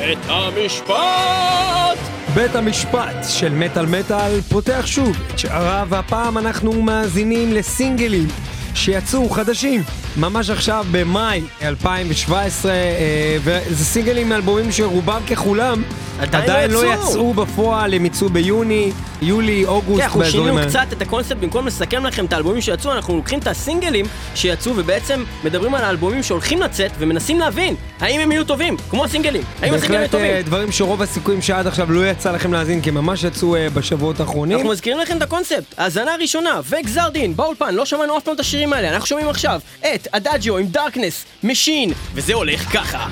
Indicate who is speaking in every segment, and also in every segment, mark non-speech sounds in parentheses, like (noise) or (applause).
Speaker 1: בית המשפט!
Speaker 2: בית המשפט של מטאל מטאל פותח שוב את שעריו, והפעם אנחנו מאזינים לסינגלים שיצאו חדשים ממש עכשיו במאי 2017, אה, וזה סינגלים מאלבומים שרובם ככולם
Speaker 1: עדיין לא יצאו.
Speaker 2: בפועל, הם יצאו ביוני, יולי, אוגוסט,
Speaker 1: כן, אנחנו
Speaker 2: באזורים
Speaker 1: שינינו
Speaker 2: האלה.
Speaker 1: קצת את הקונספט, במקום לסכם לכם את האלבומים שיצאו, אנחנו לוקחים את הסינגלים שיצאו ובעצם מדברים על האלבומים שהולכים לצאת ומנסים להבין האם הם יהיו טובים, כמו הסינגלים, האם הסינגלים
Speaker 2: בהחלט
Speaker 1: יהיו
Speaker 2: אה,
Speaker 1: טובים.
Speaker 2: דברים שרוב הסיכויים שעד עכשיו לא יצא לכם להאזין, כי ממש יצאו אה, בשבועות האחרונים.
Speaker 1: אנחנו מזכירים לכם את הקונספט, האזנה ראשונה וגזר דין באולפן, לא שמענו אף פעם את השירים האלה, אנחנו שומעים עכשיו את Adagio עם Darkness Machine, וזה הולך ככה.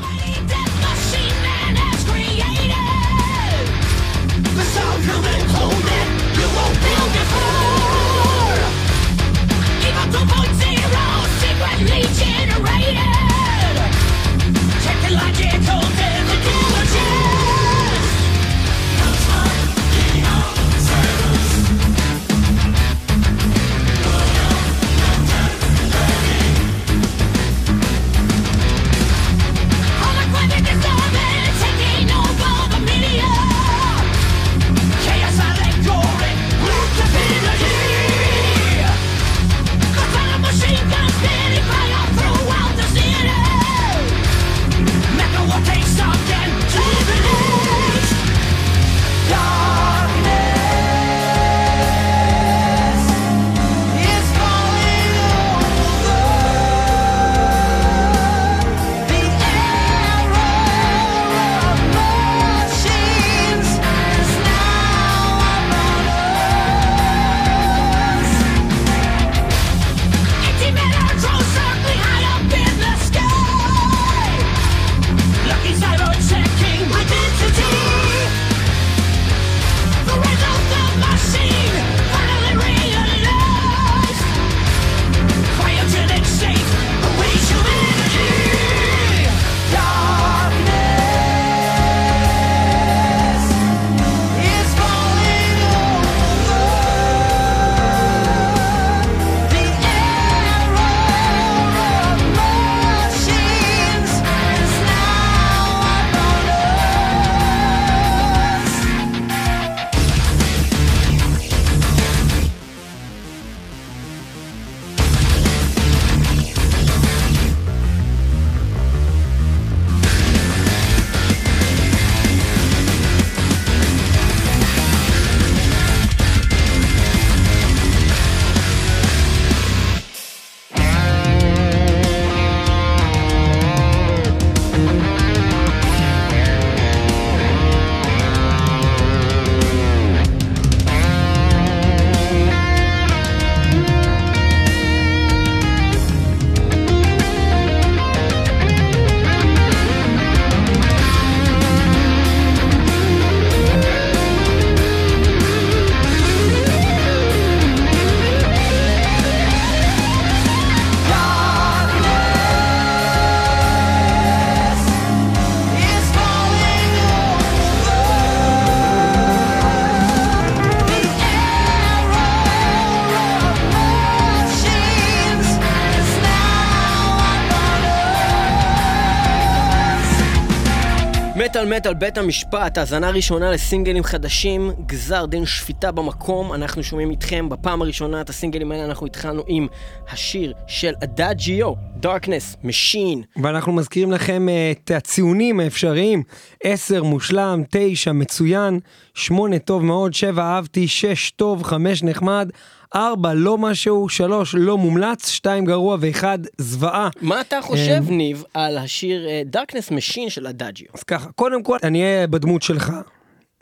Speaker 1: מטאל מטאל בית המשפט, האזנה ראשונה לסינגלים חדשים, גזר דין שפיטה במקום, אנחנו שומעים איתכם. בפעם הראשונה את הסינגלים האלה, אנחנו התחלנו עם השיר של אדאג'יו, Darkness, Machine.
Speaker 2: ואנחנו מזכירים לכם אה, את הציונים האפשריים. 10 מושלם, 9 מצוין, 8 טוב מאוד, 7 אהבתי, 6 טוב, 5 נחמד, 4 לא משהו, 3 לא מומלץ, 2 גרוע ו-1 זוועה.
Speaker 1: מה אתה חושב, ניב, על השיר אה, Darkness Machine של אדאג'יו?
Speaker 2: אז ככה, קודם כל אני אהיה בדמות שלך,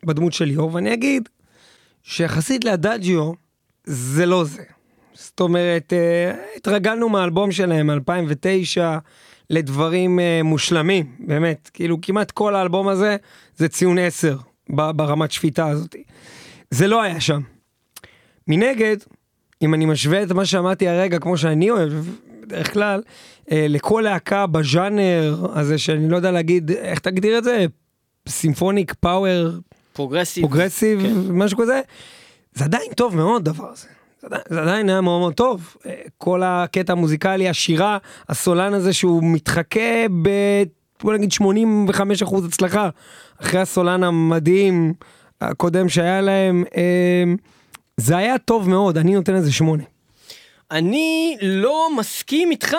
Speaker 2: בדמות של ליאור, ואני אגיד שיחסית לאדאג'יו זה לא זה. זאת אומרת, אה, התרגלנו מהאלבום שלהם 2009 לדברים אה, מושלמים, באמת, כאילו כמעט כל האלבום הזה זה ציון 10 ב- ברמת שפיטה הזאת. זה לא היה שם. מנגד, אם אני משווה את מה שאמרתי הרגע, כמו שאני אוהב, בדרך כלל, אה, לכל להקה בז'אנר הזה, שאני לא יודע להגיד, איך תגדיר את זה? Symphonic Power
Speaker 1: Progressive.
Speaker 2: Progressive,
Speaker 1: כן.
Speaker 2: משהו כזה, זה עדיין טוב מאוד הדבר הזה. זה עדיין- זה עדיין היה מאוד מאוד טוב. אה, כל הקטע המוזיקלי, השירה, הסולן הזה שהוא מתחכה בוא נגיד 85 אחוז הצלחה, אחרי הסולן המדהים הקודם שהיה להם, אה, זה היה טוב מאוד, אני נותן לזה שמונה.
Speaker 3: אני לא מסכים איתך,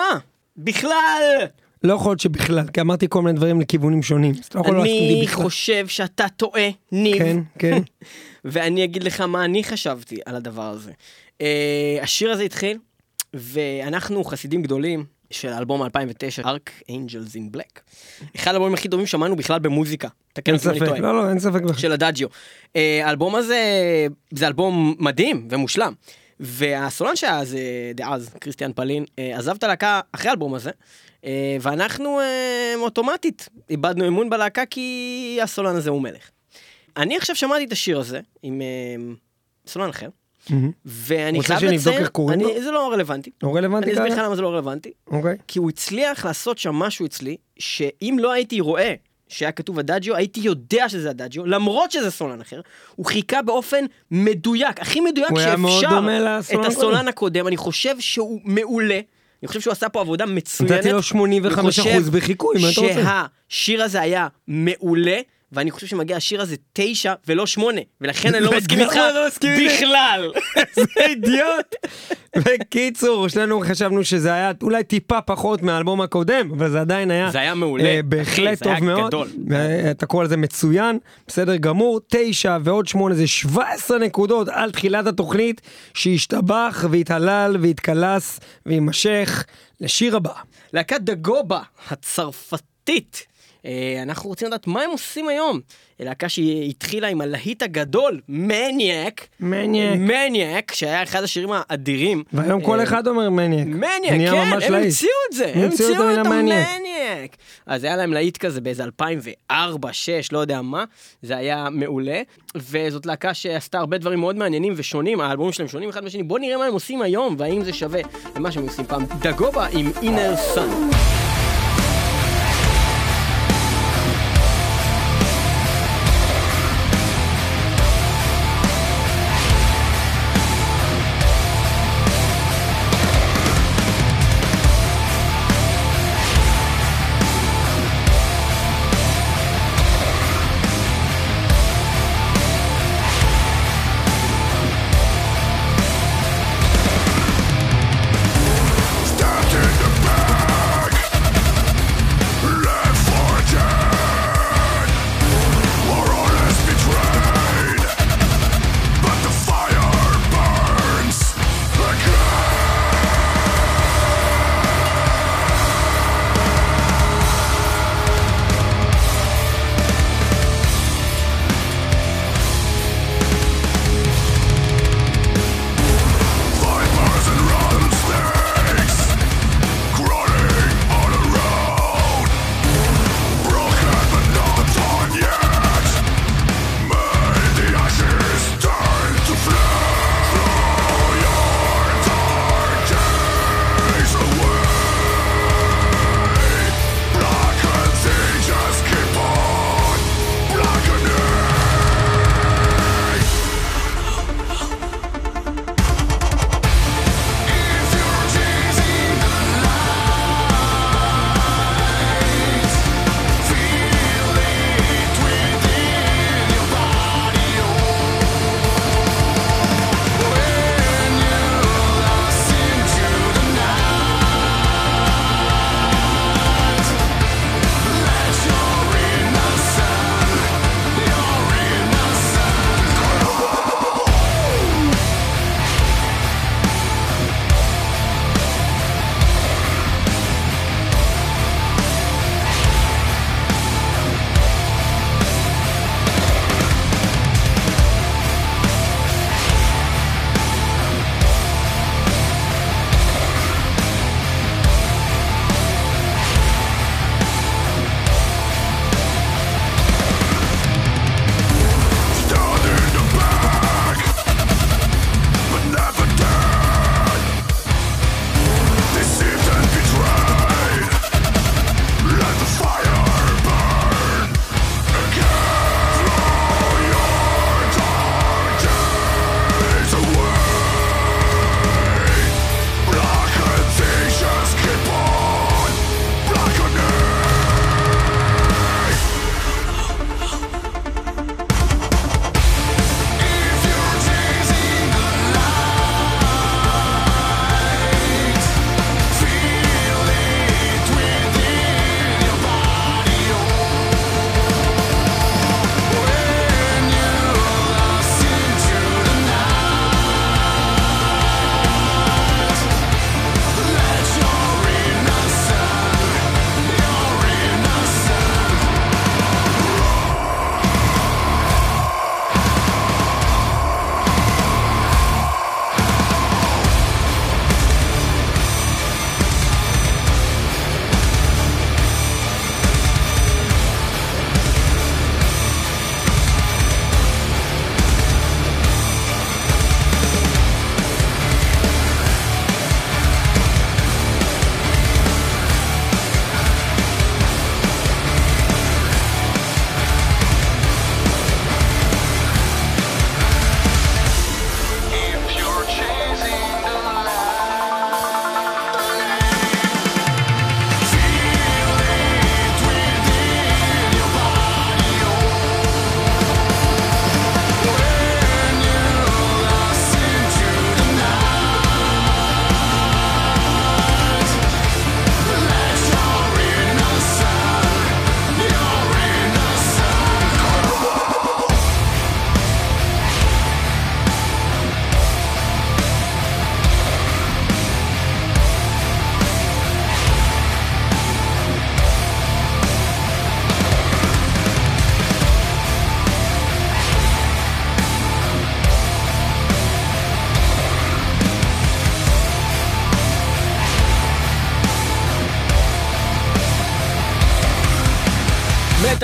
Speaker 3: בכלל.
Speaker 2: לא יכול להיות שבכלל, כי אמרתי כל מיני דברים לכיוונים שונים. לא להסכים
Speaker 3: אני. חושב שאתה טועה, ניב.
Speaker 2: כן, כן. (laughs)
Speaker 3: ואני אגיד לך מה אני חשבתי על הדבר הזה. Uh, השיר הזה התחיל, ואנחנו חסידים גדולים של האלבום 2009, Arc Angels in Black. (laughs) אחד האלבומים הכי טובים שמענו בכלל במוזיקה. תקן
Speaker 2: אין
Speaker 3: אותי אם אני
Speaker 2: ספק,
Speaker 3: טועה.
Speaker 2: לא, לא, אין ספק.
Speaker 3: של הדאג'יו. Uh, האלבום הזה, זה אלבום מדהים ומושלם. והסולן שהיה אז, אה, דאז, כריסטיאן פלין, אה, עזב את הלהקה אחרי האלבום הזה, אה, ואנחנו אה, אוטומטית איבדנו אמון בלהקה כי הסולן הזה הוא מלך. אני עכשיו שמעתי את השיר הזה עם אה, סולן אחר,
Speaker 2: מהמם.
Speaker 3: ואני
Speaker 2: רוצה
Speaker 3: חייב
Speaker 2: שנבדוק
Speaker 3: לציין,
Speaker 2: איך קוראים
Speaker 3: אני-
Speaker 2: לו?
Speaker 3: זה לא רלוונטי.
Speaker 2: לא רלוונטי
Speaker 3: אני אסביר לך? למה זה לא רלוונטי.
Speaker 2: אוקיי.
Speaker 3: כי הוא הצליח לעשות שם משהו אצלי, שאם לא הייתי רואה שהיה כתוב הדאג'יו, הייתי יודע שזה הדאג'יו, למרות שזה סולן אחר, הוא חיכה באופן מדויק, הכי מדויק שאפשר את. הסולן הקודם, אני חושב שהוא מעולה, אני חושב שהוא עשה פה עבודה מצוינת.
Speaker 2: נתתי לו 85
Speaker 3: אני חושב
Speaker 2: אחוז בחיקוי, מה אתה רוצה?
Speaker 3: שהשיר הזה היה מעולה. ואני חושב שמגיע השיר הזה תשע ולא שמונה, ולכן אני לא (laughs) מסכים איתך
Speaker 2: לא איתך.
Speaker 3: בכלל. (laughs)
Speaker 2: זה אידיוט. בקיצור, שנינו חשבנו שזה היה אולי טיפה פחות מהאלבום הקודם, אבל זה עדיין היה...
Speaker 3: זה היה מעולה,
Speaker 2: אה, בהחלט טוב מאוד. אה, אתה קורא לזה מצוין, בסדר גמור. תשע ועוד שמונה זה 17 נקודות על תחילת התוכנית, שהשתבח והתהלל והתקלס ויימשך לשיר הבא.
Speaker 3: להקת דגובה הצרפתית. אה, אנחנו רוצים לדעת מה הם עושים היום. להקה שהתחילה עם הלהיט הגדול, מניאק.
Speaker 2: מניאק.
Speaker 3: מניאק, שהיה אחד השירים האדירים.
Speaker 2: והיום כל
Speaker 3: אה,
Speaker 2: אחד אומר מניאק.
Speaker 3: מניאק, כן, הם. המציאו את זה, הם
Speaker 2: המציאו את.
Speaker 3: המניאק. אז היה להם להיט כזה באיזה 2004, 2006, לא יודע מה, זה היה מעולה, וזאת להקה שעשתה הרבה דברים מאוד מעניינים ושונים, האלבומים שלהם שונים אחד מהשני, בוא נראה מה הם עושים היום, והאם זה שווה למה שהם עושים פעם. דגובה עם אינר סאן.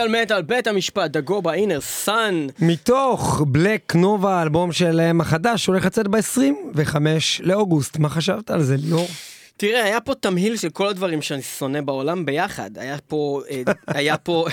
Speaker 3: מטאל מטאל, בית המשפט, Dagoba, Inner Sun.
Speaker 2: מתוך Black Nova, האלבום שלהם החדש, הולך לצאת ב-25 לאוגוסט. מה חשבת על זה, ליאור?
Speaker 3: תראה, היה פה תמהיל של כל הדברים שאני שונא בעולם ביחד. היה פה, אה, (laughs) היה פה,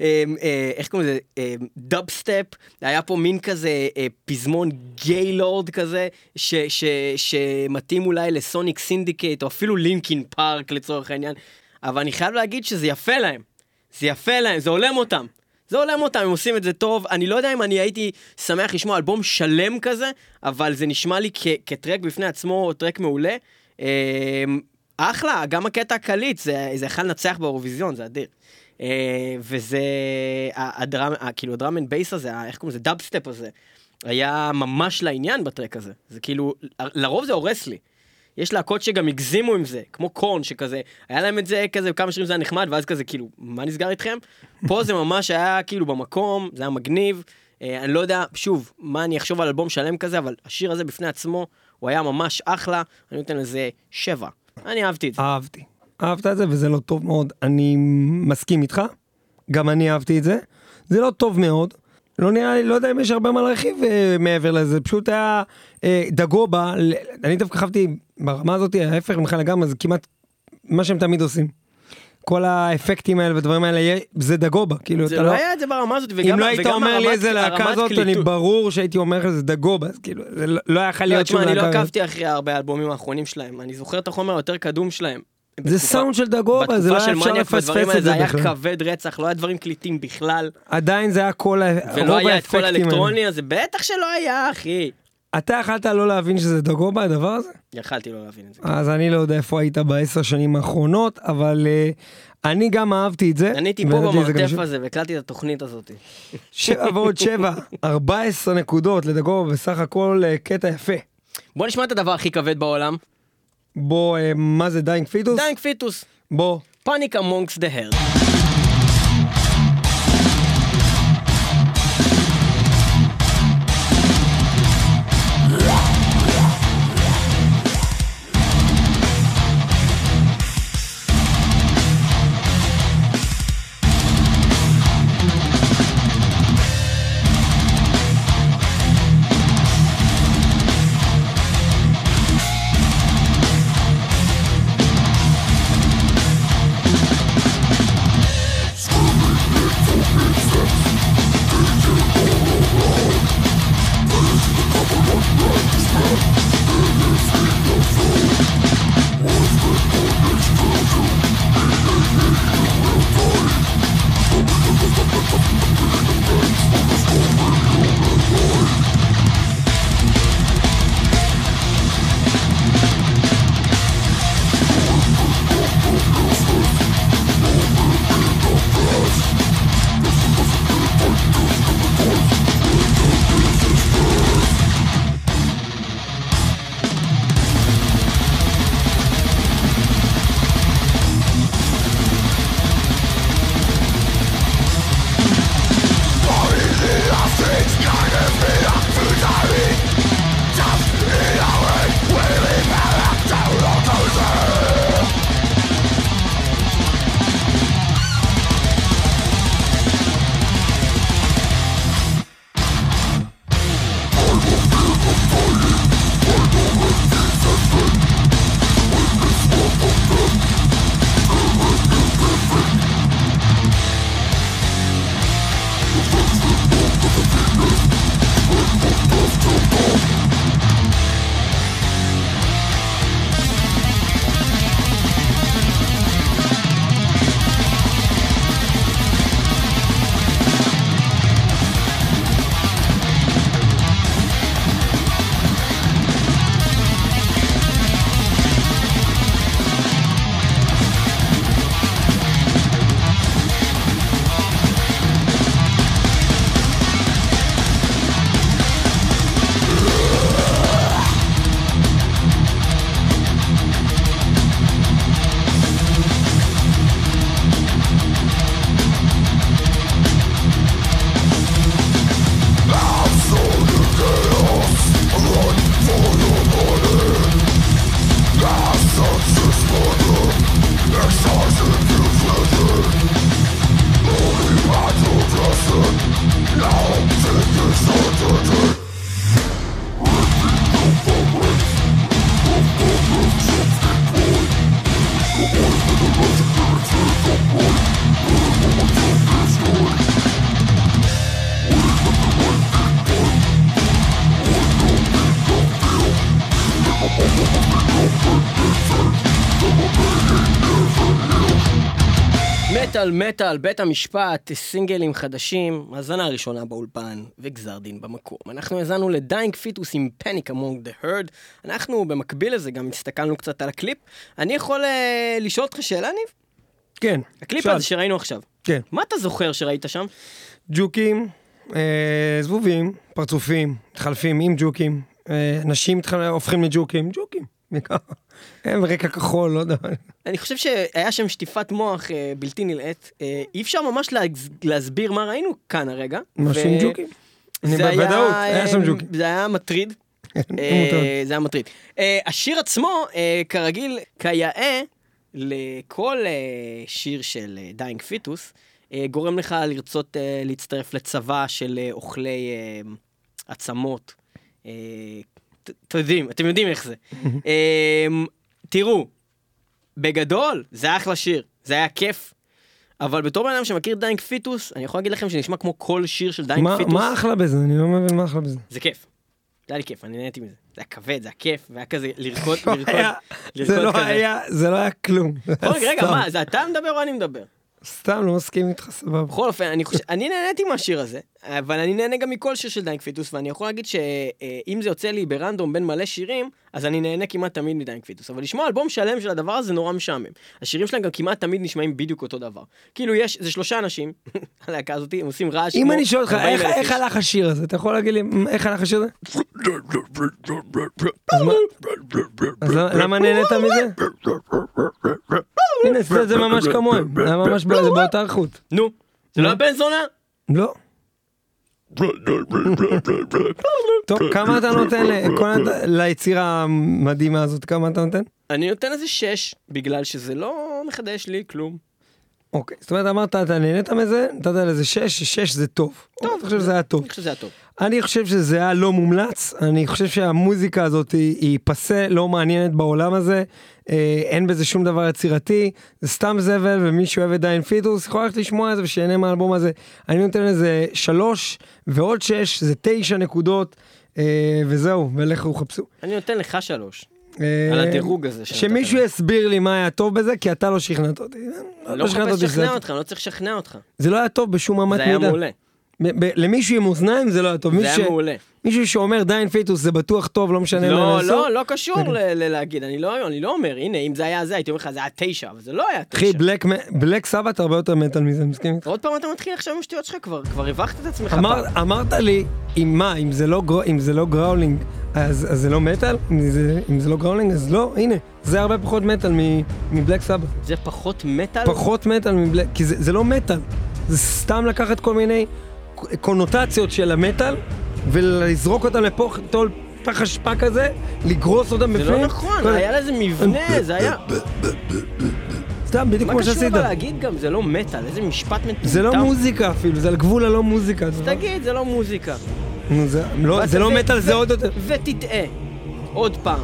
Speaker 3: אה, אה, איך קוראים לזה, אה, דאב סטפ, היה פה מין כזה פזמון gaylord כזה, ש, ש, שמתאים אולי ל Sonic Syndicate, או אפילו Linkin Park לצורך העניין. אבל אני חייב להגיד שזה יפה להם. זה יפה להם, זה הולם אותם. זה הולם אותם, הם עושים את זה טוב. אני לא יודע אם אני הייתי שמח לשמוע אלבום שלם כזה, אבל זה נשמע לי כ- כ track בפני עצמו, track מעולה. אמ, אחלה, גם הקטע הקליט, זה, יכול לנצח באירוויזיון, זה אדיר. אה, וזה, ה drum, כאילו ה drum and bass הזה, איך קוראים לזה, דאב סטפ הזה, היה ממש לעניין ב track הזה. זה כאילו, לרוב זה הורס לי. יש להקות שגם הגזימו עם זה, כמו קורן שכזה, היה להם את זה כזה, כמה שירים זה היה נחמד, ואז כזה כאילו, מה נסגר איתכם? פה זה ממש היה כאילו במקום, זה היה מגניב. אה, אני לא יודע, שוב, מה אני אחשוב על אלבום שלם כזה, אבל השיר הזה בפני עצמו, הוא היה ממש אחלה, אני נותן לזה שבע. אני אהבתי את זה.
Speaker 2: אהבתי. אהבת את זה וזה לא טוב מאוד. אני מסכים איתך, גם אני אהבתי את זה. זה לא טוב מאוד. לא נראה לי, לא יודע אם יש הרבה מה להרחיב אה, מעבר לזה, פשוט היה אה, דגובה, אני דווקא חשבתי ברמה הזאת, ההפך ממך לגמרי, זה כמעט מה שהם תמיד עושים. כל האפקטים האלה והדברים האלה, זה דגובה, כאילו,
Speaker 3: זה
Speaker 2: אתה
Speaker 3: לא
Speaker 2: לא...
Speaker 3: היה את זה ברמה הזאת, וגם
Speaker 2: אם לא היית אומר לי איזה להקה זאת, אני. ברור שהייתי אומר לך זה דגובה, אז כאילו, זה לא- לא היה יכול
Speaker 3: לא,
Speaker 2: להיות שום
Speaker 3: תשמע, אני לא
Speaker 2: להקה.
Speaker 3: עקבתי אחרי הרבה האלבומים האחרונים שלהם, אני זוכר את החומר היותר קדום שלהם.
Speaker 2: זה
Speaker 3: בתקופה-
Speaker 2: סאונד של דגובה, זה לא היה אפשר לפספס את
Speaker 3: זה
Speaker 2: זה
Speaker 3: היה
Speaker 2: בכלל.
Speaker 3: כבד רצח, לא היה דברים קליטים בכלל,
Speaker 2: עדיין זה היה כל ה...
Speaker 3: ולא היה את כל
Speaker 2: האפקטים.
Speaker 3: האלקטרוני הזה, בטח שלא היה, אחי.
Speaker 2: אתה יכלת לא להבין שזה Dagoba הדבר הזה?
Speaker 3: יכלתי לא להבין את זה.
Speaker 2: אז אני לא יודע איפה היית בעשר שנים האחרונות, אבל אה, אני גם אהבתי את זה.
Speaker 3: אני הייתי פה
Speaker 2: זה
Speaker 3: במרתף הזה והקלטתי את התוכנית הזאת.
Speaker 2: שבע (laughs) ועוד שבע, 14 נקודות ל Dagoba, בסך הכל אה, קטע יפה.
Speaker 3: בוא נשמע את הדבר הכי כבד בעולם.
Speaker 2: בוא, אה, מה זה Dying Fetus?
Speaker 3: Dying Fetus.
Speaker 2: בוא.
Speaker 3: Panic Amongst the Herd. מטאל מטאל, בית המשפט, סינגלים חדשים, האזנה הראשונה באולפן וגזר דין במקום. אנחנו האזנו ל Dying Fetus עם Panic Amongst the Herd. אנחנו במקביל לזה גם הסתכלנו קצת על הקליפ. אני יכול אה, לשאול אותך שאלה, ניב?
Speaker 2: כן.
Speaker 3: הקליפ
Speaker 2: שאל.
Speaker 3: הזה שראינו עכשיו,
Speaker 2: כן.
Speaker 3: מה אתה זוכר שראית שם?
Speaker 2: ג'וקים, אה, זבובים, פרצופים, מתחלפים עם ג'וקים, אה, נשים מתחל... הופכים לג'וקים, ג'וקים. הם רקע כחול, לא יודע.
Speaker 3: אני חושב שהיה שם שטיפת מוח אה, בלתי נלאית. אה, אי אפשר ממש להגז- להסביר מה ראינו כאן הרגע.
Speaker 2: משהו עם ג'וקים. אני
Speaker 3: זה
Speaker 2: בוודאות, היה שם
Speaker 3: אה,
Speaker 2: ג'וקים.
Speaker 3: זה היה מטריד.
Speaker 2: הוא
Speaker 3: אה. זה היה מטריד. אה, השיר עצמו, אה, כרגיל, כיאה לכל אה, שיר של Dying Fetus, אה, גורם לך לרצות אה, להצטרף לצבא של אה, אוכלי אה, עצמות. אתם יודעים, אתם יודעים איך זה. אה, תראו, בגדול, זה אחלה שיר, זה היה כיף. אבל בתור בן אדם שמכיר Dying Fetus, אני יכול להגיד לכם שנשמע כמו כל שיר של
Speaker 2: Dying
Speaker 3: Fetus.
Speaker 2: מה אחלה בזה? אני לא מבין מה אחלה בזה.
Speaker 3: זה כיף. זה היה לי כיף, אני נהניתי מזה. זה היה כבד, זה היה כיף, והיה כזה לרקוד, לרקוד,
Speaker 2: היה- זה
Speaker 3: לרקוד
Speaker 2: לא
Speaker 3: כזה.
Speaker 2: היה, זה לא היה כלום. היה
Speaker 3: רגע. מה, זה אתה מדבר או אני מדבר?
Speaker 2: סתם לא מסכים איתך סבבה.
Speaker 3: בכל אופן, אני נהניתי מהשיר הזה, אבל אני נהנה גם מכל שיר של Dying Fetus, ואני יכול להגיד שאם זה יוצא לי ב random בין מלא שירים, אז אני נהנה כמעט תמיד מ Dying Fetus. אבל לשמוע אלבום שלם של הדבר הזה נורא משעמם. השירים שלהם גם כמעט תמיד נשמעים בדיוק אותו דבר. כאילו יש, זה שלושה אנשים, (laughs) הלהקה הזאתי, הם עושים רעש
Speaker 2: אם אני שואל אותך,
Speaker 3: 40,000
Speaker 2: איך- הלך השיר הזה? אתה יכול להגיד לי איך הלך השיר הזה? אז למה נהנית מזה? הנה, זה ממש כמוהם, זה ממש באותה איכות.
Speaker 3: נו, זה לא היה בן זונה?
Speaker 2: לא. טוב, (laughs) כמה אתה נותן ליצירה המדהימה הזאת, כמה אתה נותן?
Speaker 3: אני נותן איזה שש, בגלל שזה לא מחדש לי כלום.
Speaker 2: אוקיי, זאת אומרת אמרת אתה נהנית מזה, נתת לזה שש, שש זה טוב. טוב, אני חושב שזה היה טוב.
Speaker 3: אני חושב שזה היה טוב.
Speaker 2: אני חושב שזה היה לא מומלץ, אני חושב שהמוזיקה הזאת היא, פסה, לא מעניינת בעולם הזה, אין בזה שום דבר יצירתי, זה סתם זבל, ומי שאוהב את דיין פיטוס יכול ללכת לשמוע את זה ושיהנה מהאלבום הזה. אני נותן לזה שלוש, ועוד שש, זה תשע נקודות, אה, וזהו, ולכו חפשו.
Speaker 3: אני נותן לך שלוש.
Speaker 2: אה,
Speaker 3: על הדירוג הזה
Speaker 2: שמישהו. יסביר לי מה היה טוב בזה, כי אתה לא שכנעת אותי.
Speaker 3: לא
Speaker 2: שכנעת
Speaker 3: מחפש לשכנע אותך, לא צריך לשכנע אותך.
Speaker 2: זה לא היה טוב בשום אמת
Speaker 3: זה היה
Speaker 2: מידה.
Speaker 3: מעולה.
Speaker 2: למישהו עם אוזניים זה לא היה טוב.
Speaker 3: זה היה מעולה.
Speaker 2: מישהו שאומר דיין פיטוס זה בטוח טוב, לא משנה מה
Speaker 3: לא,
Speaker 2: לעשות.
Speaker 3: לא, לא קשור ל- ל- להגיד, אני לא אני לא אומר, הנה, אם זה היה זה, הייתי אומר לך, זה היה תשע, אבל זה לא היה
Speaker 2: אחי,
Speaker 3: תשע.
Speaker 2: בלק, Black Sabbath הרבה יותר מטאל מזה, מסכים איתך.
Speaker 3: עוד פעם אתה מתחיל עכשיו עם השטויות שלך, כבר כבר הבכת את עצמך.
Speaker 2: אמרת לי, אם מה, אם זה לא, גר, אם זה לא growling, אז, אז זה לא מטאל? אם זה, לא growling, אז לא, הנה, זה הרבה פחות מטאל מ Black Sabbath.
Speaker 3: זה פחות מטאל?
Speaker 2: פחות מטאל מ Black, כי זה, זה לא מטאל, זה סתם לקחת כל מיני קונוטציות של המטאל, ולזרוק אותם לפה, לתוך פח אשפה כזה, לגרוס אותם
Speaker 3: זה
Speaker 2: בפנים.
Speaker 3: לא נכון, היה לזה מבנה, זה היה...
Speaker 2: סתם, בדיוק
Speaker 3: מה
Speaker 2: כמו
Speaker 3: קשור
Speaker 2: שעשית.
Speaker 3: אבל להגיד גם, זה לא מטאל, איזה משפט מטומטם.
Speaker 2: זה לא מוזיקה אפילו, זה על גבול הלא מוזיקה.
Speaker 3: אז תגיד, זה לא מוזיקה.
Speaker 2: זה לא- זה לא מטאל, זה עוד יותר.
Speaker 3: ותטעה. עוד פעם.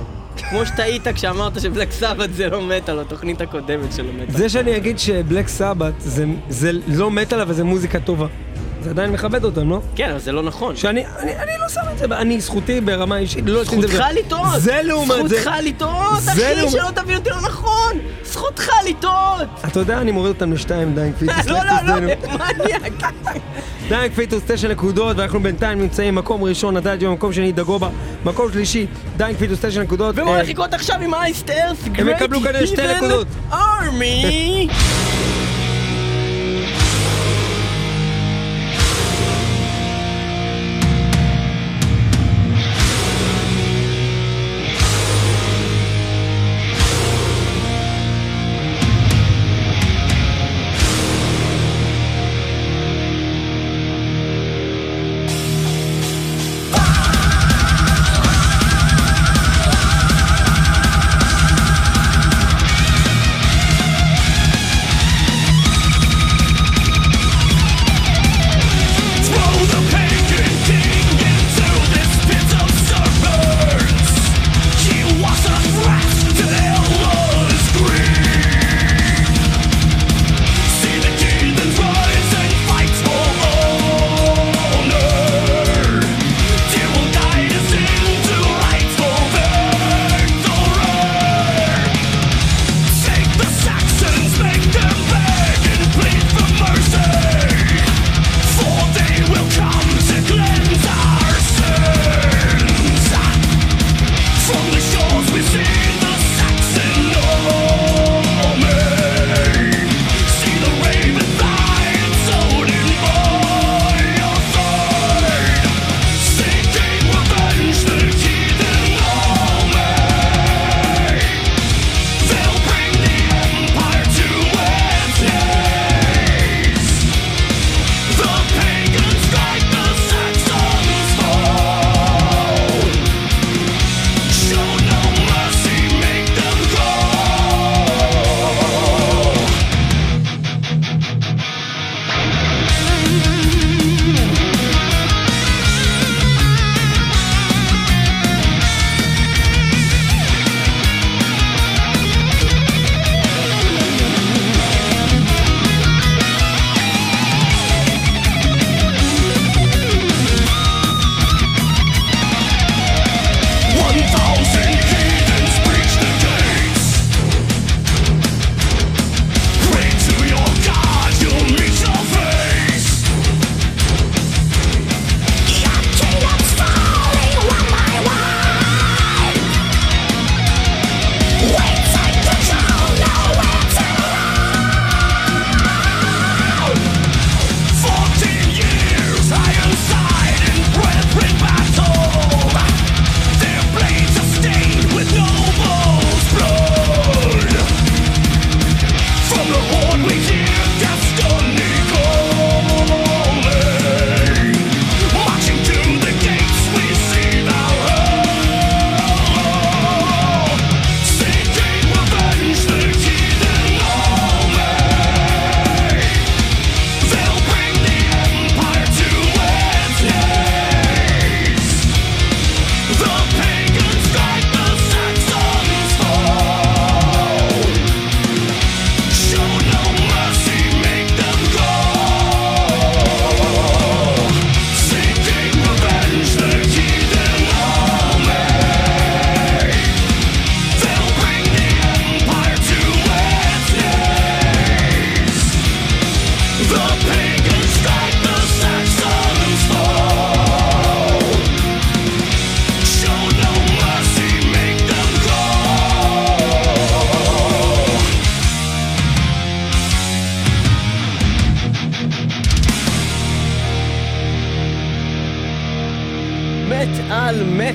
Speaker 3: כמו שטעית כשאמרת שבלק סבת זה לא מטאל, התוכנית הקודמת של מטאל.
Speaker 2: זה שאני אגיד שבלק סבת זה, זה לא מטאל אבל זה מוזיקה טובה. זה עדיין מכבד אותם, לא?
Speaker 3: כן, אבל זה לא נכון.
Speaker 2: שאני אני, אני לא שם את זה, אני זכותי ברמה אישית, לא עושים את זה.
Speaker 3: זכותך לטעות!
Speaker 2: זה לעומת זה.
Speaker 3: זכותך לטעות, אחי, שלא תבין אותי לא נכון! זכותך לטעות!
Speaker 2: אתה יודע, אני מוריד אותם לשתיים, Dying (laughs) Fetus.
Speaker 3: לא, לא. לא, (laughs) מניאק.
Speaker 2: Dying Fetus, תשע נקודות, ואנחנו בינתיים נמצאים מקום ראשון, Adagio, מקום שני, Dagoba, מקום שלישי, Dying Fetus, תשע נקודות.
Speaker 3: ומה
Speaker 2: אה,
Speaker 3: הולך לקרות עכשיו עם Iced Earth?
Speaker 2: הם יקבלו כנראה שתי נקודות.
Speaker 4: Army! (laughs)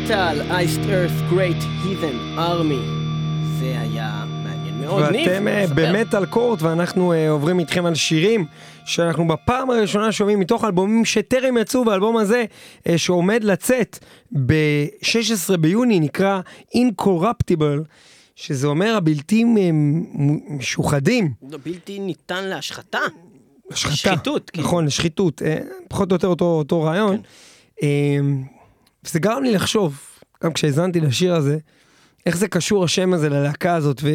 Speaker 3: מטאל אייסט ארת גרייט הית'ן ארמי. זה היה מעניין מאוד. ניב,
Speaker 2: ואתם אה, על קורט ואנחנו אה, עוברים איתכם על שירים שאנחנו בפעם הראשונה שומעים מתוך אלבומים שטרם יצאו והאלבום הזה אה, שעומד לצאת ב-16 ביוני נקרא Incorruptible שזה אומר הבלתי משוחדים.
Speaker 3: זה בלתי ניתן להשחתה.
Speaker 2: השחתה.
Speaker 3: שחיתות, כאילו.
Speaker 2: נכון, שחיתות. אה, פחות או יותר אותו, אותו רעיון.
Speaker 3: כן.
Speaker 2: וזה גרם לי לחשוב, גם כשהאזנתי לשיר הזה, איך זה קשור השם הזה ללהקה הזאת, ו...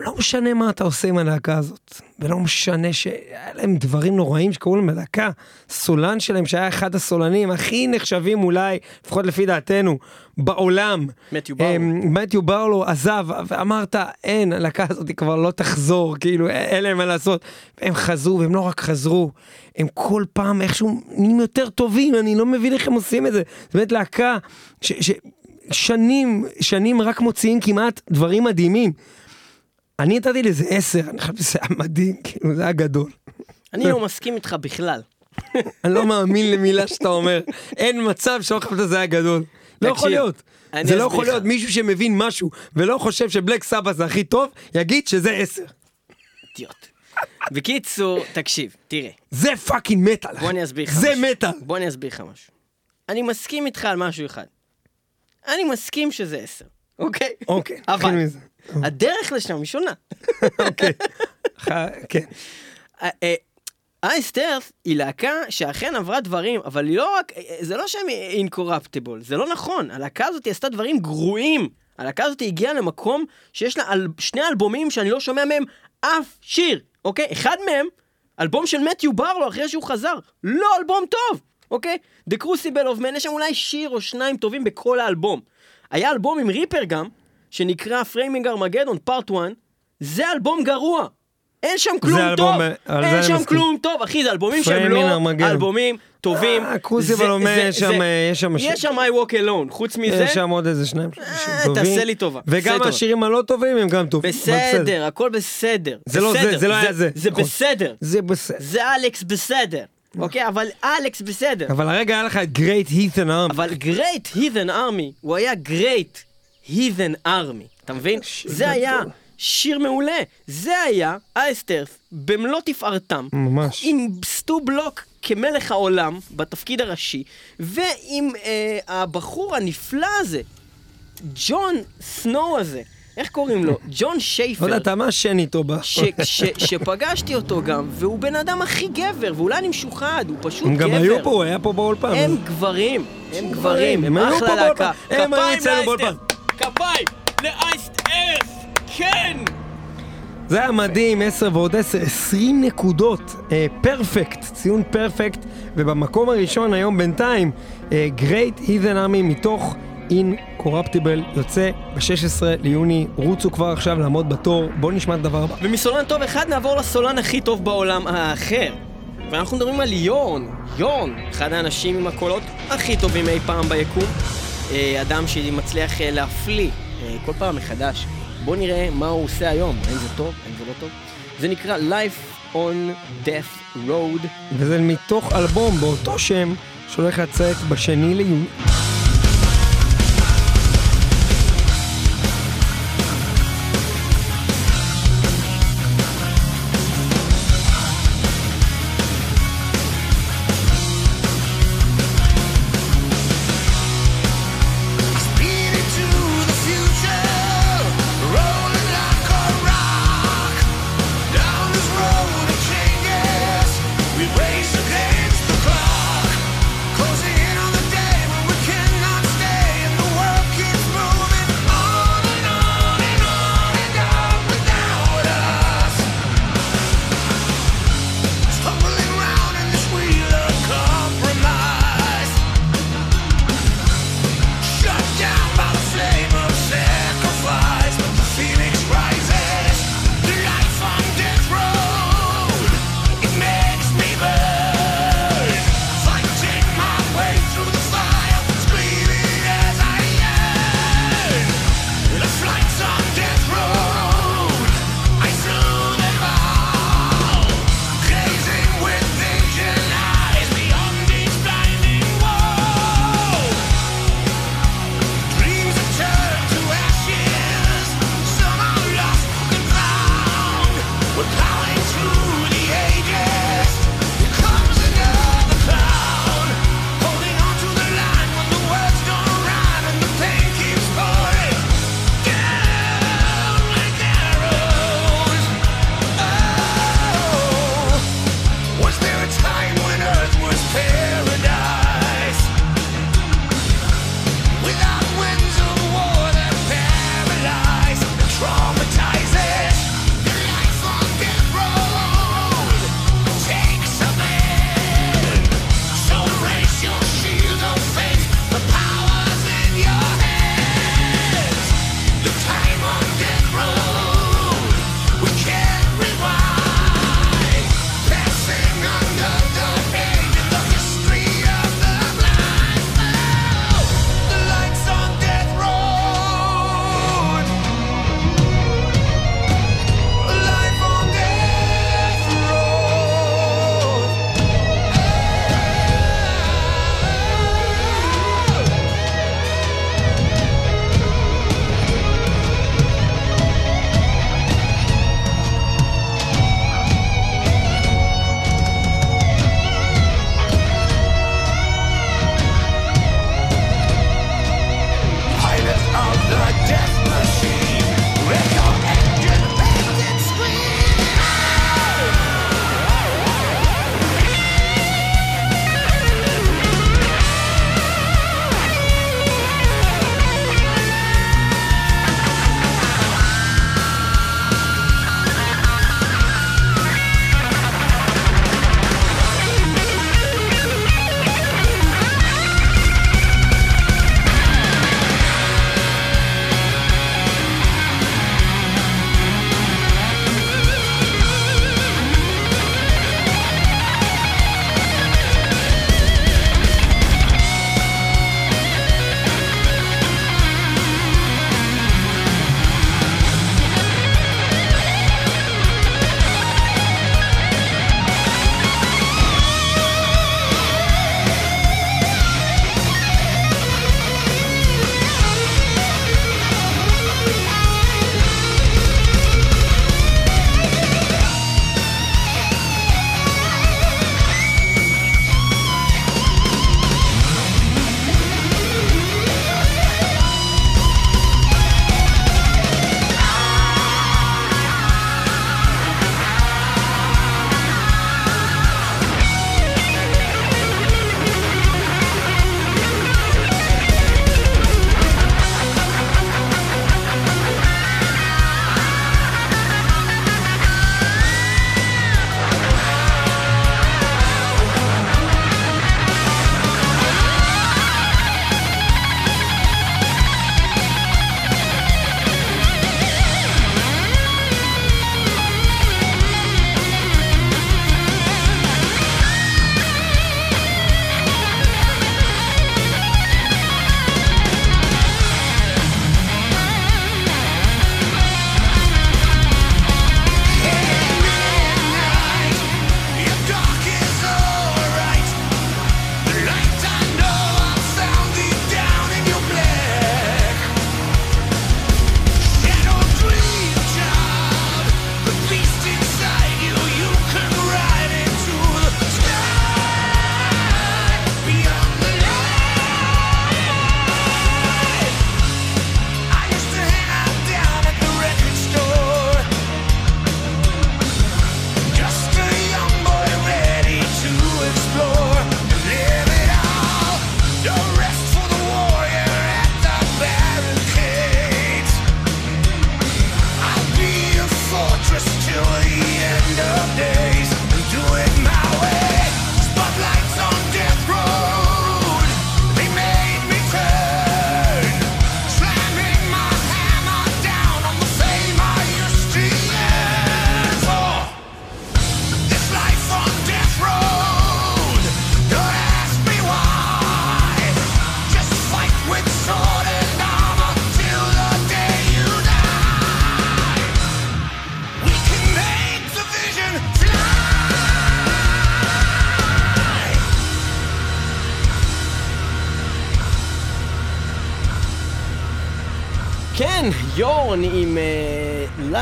Speaker 2: לא משנה מה אתה עושה עם הלהקה הזאת, ולא משנה שהיה להם דברים נוראים שקרו להם בלהקה. סולן שלהם שהיה אחד הסולנים הכי נחשבים אולי, לפחות לפי דעתנו, בעולם.
Speaker 3: מתיו ברלו.
Speaker 2: אמ, מתיו ברלו עזב, ואמרת, אין, הלהקה הזאת כבר לא תחזור, כאילו, אין להם מה לעשות. הם חזרו, והם לא רק חזרו, הם כל פעם איכשהו נהיים יותר טובים, אני לא מבין איך הם עושים את זה. זאת אומרת, להקה ש... ש... שנים, שנים רק מוציאים כמעט דברים מדהימים. אני נתתי לזה עשר, אני חושב שזה היה מדהים, כאילו, זה היה גדול.
Speaker 3: אני לא מסכים איתך בכלל.
Speaker 2: אני לא מאמין למילה שאתה אומר. אין מצב שלא חשבת שזה היה גדול. לא יכול להיות. זה לא יכול. להיות מישהו שמבין משהו ולא חושב שבלק סבא זה הכי טוב, יגיד שזה עשר.
Speaker 3: אידיוט. בקיצור, תקשיב, תראה.
Speaker 2: זה fucking מטאל.
Speaker 3: בוא אני אסביר לך
Speaker 2: זה
Speaker 3: משהו.
Speaker 2: מטאל.
Speaker 3: בוא אני אסביר לך משהו. אני מסכים איתך על משהו אחד. אני מסכים שזה עשר, אוקיי?
Speaker 2: אוקיי,
Speaker 3: אבל. הדרך לשם היא שונה. (laughs)
Speaker 2: אוקיי. כן.
Speaker 3: Iced Earth היא להקה שאכן עברה דברים, אבל לא רק, זה לא שהם Incorruptible, זה לא נכון. הלהקה הזאת עשתה דברים גרועים. הלהקה הזאת הגיעה למקום שיש לה אל, שני אלבומים שאני לא שומע מהם אף שיר, אוקיי? אחד מהם, אלבום של מתיו ברלו אחרי שהוא חזר, לא אלבום טוב, אוקיי? The Crucible of Man, יש שם אולי שיר או שניים טובים בכל האלבום. היה אלבום עם ריפר גם, שנקרא Framing Armageddon Part 1, זה אלבום גרוע. אין שם כלום
Speaker 2: אלבום,
Speaker 3: טוב,
Speaker 2: אה,
Speaker 3: אין שם
Speaker 2: מסכים.
Speaker 3: כלום טוב, אחי, זה אלבומים שהם לא
Speaker 2: Armageddon.
Speaker 3: אלבומים טובים.
Speaker 2: אה, Crucible
Speaker 3: זה-
Speaker 2: אומר,
Speaker 3: זה-
Speaker 2: יש שם, אה, יש שם
Speaker 3: יש. שם I Walk Alone, חוץ מזה,
Speaker 2: יש שם עוד איזה שניים
Speaker 3: אה,
Speaker 2: טובים.
Speaker 3: תעשה לי טובה,
Speaker 2: וגם. השירים הלא טובים הם גם טובים.
Speaker 3: בסדר, הכל בסדר.
Speaker 2: זה לא זה, זה לא היה זה.
Speaker 3: זה
Speaker 2: נכון.
Speaker 3: בסדר.
Speaker 2: זה בסדר.
Speaker 3: זה אלכס בסדר. אוקיי, אבל אלכס בסדר.
Speaker 2: אבל הרגע היה לך את Great Heathen Army.
Speaker 3: אבל Great Heathen Army, הוא היה Great Heathen Army, אתה מבין? זה היה. שיר מעולה. זה היה Iced Earth במלוא תפארתם.
Speaker 2: ממש.
Speaker 3: עם סטו בלוק כמלך העולם בתפקיד הראשי, ועם אה, הבחור הנפלא הזה, ג'ון סנואו הזה, איך קוראים לו? (laughs) ג'ון
Speaker 2: לא
Speaker 3: שייפר.
Speaker 2: יודע, אתה מעשן איתו ב...
Speaker 3: שפגשתי אותו גם, והוא בן אדם הכי גבר, ואולי אני משוחד, הוא פשוט
Speaker 2: הם
Speaker 3: גבר.
Speaker 2: גם היו פה, הוא היה פה באולפן.
Speaker 3: הם גברים, הם גברים,
Speaker 2: הם היו
Speaker 3: אחלה
Speaker 2: פה
Speaker 3: להקה.
Speaker 2: באולפן. הם היו אצלנו באולפן.
Speaker 3: כפיים לאייסט ארף, כן!
Speaker 2: זה היה מדהים, 10 ועוד 10, 20 נקודות, אה, פרפקט, ציון פרפקט, ובמקום הראשון היום בינתיים, גרייט הית'ן ארמי מתוך אינקורפטיבל יוצא ב-16 ליוני, רוצו כבר עכשיו לעמוד בתור, בואו נשמע את הדבר הבא.
Speaker 3: ומסולן טוב אחד נעבור לסולן הכי טוב בעולם האחר. ואנחנו מדברים על יורן, יורן, אחד האנשים עם הקולות הכי טובים אי פעם ביקום. אה, אדם שמצליח אה, להפליא אה, כל פעם מחדש. בואו נראה מה הוא עושה היום, האם זה טוב, האם זה לא טוב. זה נקרא Life on Death Road.
Speaker 2: וזה מתוך אלבום באותו שם, שהולך לצאת בשני ליוני.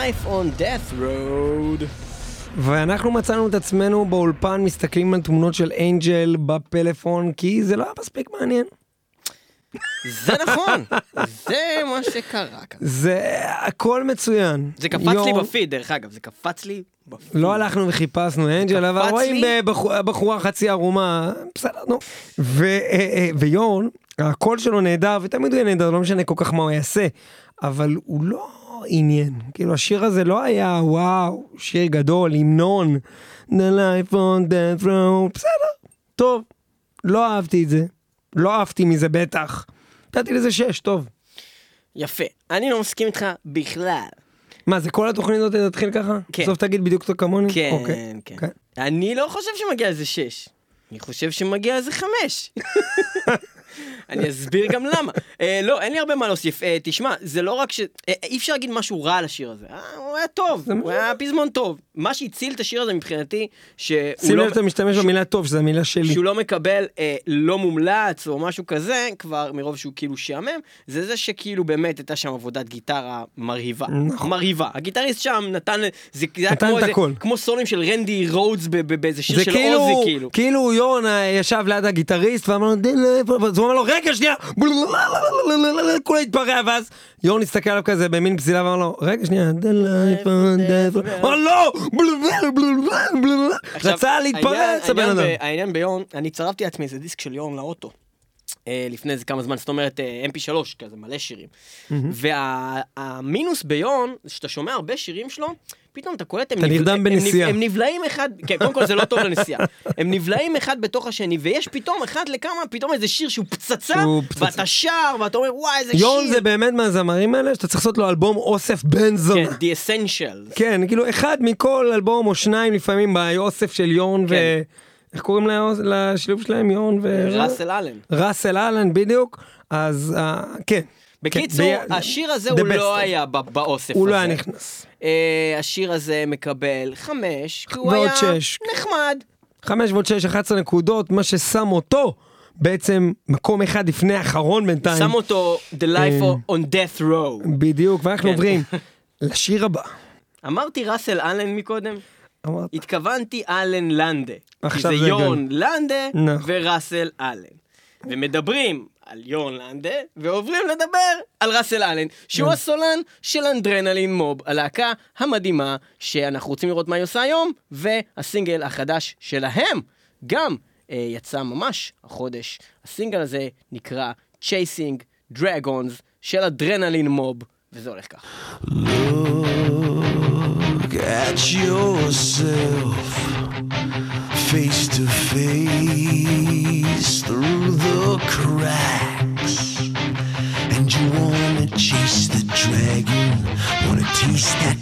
Speaker 3: Life on Death Road.
Speaker 2: ואנחנו מצאנו את עצמנו באולפן מסתכלים על תמונות של אנג'ל בפלאפון, כי זה לא היה מספיק מעניין.
Speaker 3: זה נכון, זה מה שקרה כאן.
Speaker 2: זה הכל מצוין.
Speaker 3: זה קפץ לי
Speaker 2: יורן-
Speaker 3: בפיד, דרך אגב, זה קפץ לי בפיד.
Speaker 2: לא הלכנו וחיפשנו אנג'ל, אבל
Speaker 3: קפץ
Speaker 2: רואים
Speaker 3: לי.
Speaker 2: בחורה, בחורה חצי ערומה, בסדר, נו. ו- אה, אה, ויורן, הקול שלו נהדר, ותמיד הוא יהיה נהדר, לא משנה כל כך מה הוא יעשה, אבל הוא לא עניין. כאילו, השיר הזה לא היה, וואו, שיר גדול, המנון, The life on death row, בסדר, טוב, לא אהבתי את זה, לא אהבתי מזה בטח. נתתי לזה שש, טוב.
Speaker 3: יפה. אני לא מסכים איתך בכלל.
Speaker 2: מה, זה כל התוכנית הזאת תתחיל ככה?
Speaker 3: כן.
Speaker 2: בסוף תגיד בדיוק אותו כמוני?
Speaker 3: כן,
Speaker 2: אוקיי.
Speaker 3: כן.
Speaker 2: כן.
Speaker 3: אני לא חושב שמגיע לזה שש. אני חושב שמגיע לזה חמש. (laughs) אני אסביר גם למה. אה, לא, אין לי הרבה מה להוסיף. אה, תשמע, זה לא רק ש... אה, אי אפשר להגיד משהו רע על השיר הזה. הוא היה טוב, הוא היה פזמון טוב. מה שהציל את השיר הזה מבחינתי, שהוא
Speaker 2: שים
Speaker 3: לא...
Speaker 2: לב שאתה משתמש במילה טוב, שזו המילה שלי.
Speaker 3: שהוא לא מקבל לא מומלץ או משהו כזה, כבר מרוב שהוא כאילו שעמם, זה זה שכאילו באמת הייתה שם עבודת גיטרה מרהיבה.
Speaker 2: נכון.
Speaker 3: מרהיבה. הגיטריסט שם נתן, זה, זה היה
Speaker 2: נתן
Speaker 3: כמו,
Speaker 2: את הכל.
Speaker 3: כמו סולים של רנדי רודס באיזה שיר של
Speaker 2: כאילו,
Speaker 3: עוזי כאילו.
Speaker 2: כאילו יורן אה, ישב ליד הגיטריסט ואמר אמר לו, רגע שנייה, כולה התפרע, ואז יורן הסתכל עליו כזה במין פזילה ואמר לו, רגע שנייה, אמר לא,
Speaker 3: עכשיו,
Speaker 2: רצה להתפרץ
Speaker 3: העניין-
Speaker 2: הבן
Speaker 3: העניין
Speaker 2: אדם.
Speaker 3: ב- העניין ביורן, אני צרפתי לעצמי איזה דיסק של יורן לאוטו. אה, לפני איזה כמה זמן, זאת אומרת אה, mp3 כזה, מלא שירים. והמינוס ביורן, זה שאתה שומע הרבה שירים שלו, פתאום אתה קולט, הם
Speaker 2: אתה
Speaker 3: נבל-
Speaker 2: נרדם
Speaker 3: הם-
Speaker 2: בנסיעה.
Speaker 3: הם נבלעים אחד, כן, קודם כל זה לא טוב לנסיעה. (laughs) הם נבלעים אחד בתוך השני, ויש פתאום אחד לכמה, פתאום איזה שיר שהוא פצצה,
Speaker 2: שהוא פצצה.
Speaker 3: ואתה שר, ואתה אומר, וואי, איזה שיר.
Speaker 2: יורן זה באמת מהזמרים האלה שאתה צריך לעשות לו אלבום אוסף בן זונה.
Speaker 3: כן, The Essentials.
Speaker 2: כן, כאילו אחד מכל אלבום או שניים לפעמים באוסף של יורן ו...
Speaker 3: כן.
Speaker 2: איך קוראים לשילוב שלהם? יורן ו...
Speaker 3: ראסל אלן.
Speaker 2: ראסל אלן בדיוק, אז אה, כן.
Speaker 3: בקיצור,
Speaker 2: כן,
Speaker 3: השיר הזה
Speaker 2: the
Speaker 3: הוא לא. היה באוסף הזה.
Speaker 2: הוא לא היה נכנס.
Speaker 3: אה, השיר הזה מקבל חמש, כי הוא היה
Speaker 2: שש.
Speaker 3: נחמד.
Speaker 2: חמש ועוד שש, 11 נקודות, מה ששם אותו בעצם מקום אחד לפני האחרון בינתיים.
Speaker 3: שם אותו The Life
Speaker 2: אה.
Speaker 3: on Death Row.
Speaker 2: בדיוק, ואנחנו
Speaker 3: כן.
Speaker 2: עוברים לשיר הבא.
Speaker 3: אמרתי ראסל אלן מקודם?
Speaker 2: אמרת,
Speaker 3: התכוונתי אלן לנדה. כי
Speaker 2: עכשיו
Speaker 3: זה
Speaker 2: זה
Speaker 3: יורן לנדה
Speaker 2: נכון.
Speaker 3: וראסל אלן. ומדברים על יורן לנדה, ועוברים לדבר על ראסל אלן, שהוא הסולן של אנדרנלין מוב, הלהקה המדהימה שאנחנו רוצים לראות מה היא עושה היום, והסינגל החדש שלהם גם אה, יצא ממש החודש. הסינגל הזה נקרא Chasing Dragons של אדרנלין מוב, וזה הולך ככה.
Speaker 5: Look at yourself face to face through the cracks. And you wanna chase the dragon, wanna taste that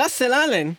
Speaker 3: ראסל אלן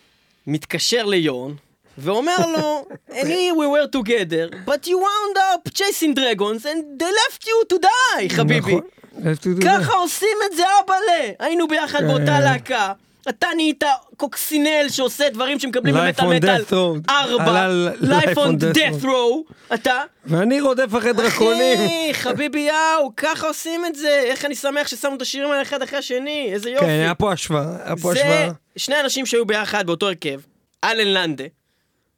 Speaker 3: מתקשר ליורן ואומר לו, (laughs) אני, we were together, but you wound up chasing dragons and they left you to die, חביבי.
Speaker 2: נכון.
Speaker 3: ככה עושים את זה אבאלה. היינו ביחד באותה
Speaker 2: כן.
Speaker 3: להקה. אתה נהיית קוקסינל שעושה דברים שמקבלים במטאל מטאל. ארבע. Life on
Speaker 2: Death
Speaker 3: Row. אתה?
Speaker 2: ואני רודף אחרי דרקונים.
Speaker 3: אחי, חביבי יאו, ככה עושים את זה. איך אני שמח ששמו את השירים האלה אחד אחרי השני. איזה יופי.
Speaker 2: כן, היה פה השוואה, היה פה
Speaker 3: זה
Speaker 2: השוואה.
Speaker 3: שני אנשים שהיו ביחד באותו הרכב, אלן לנדה,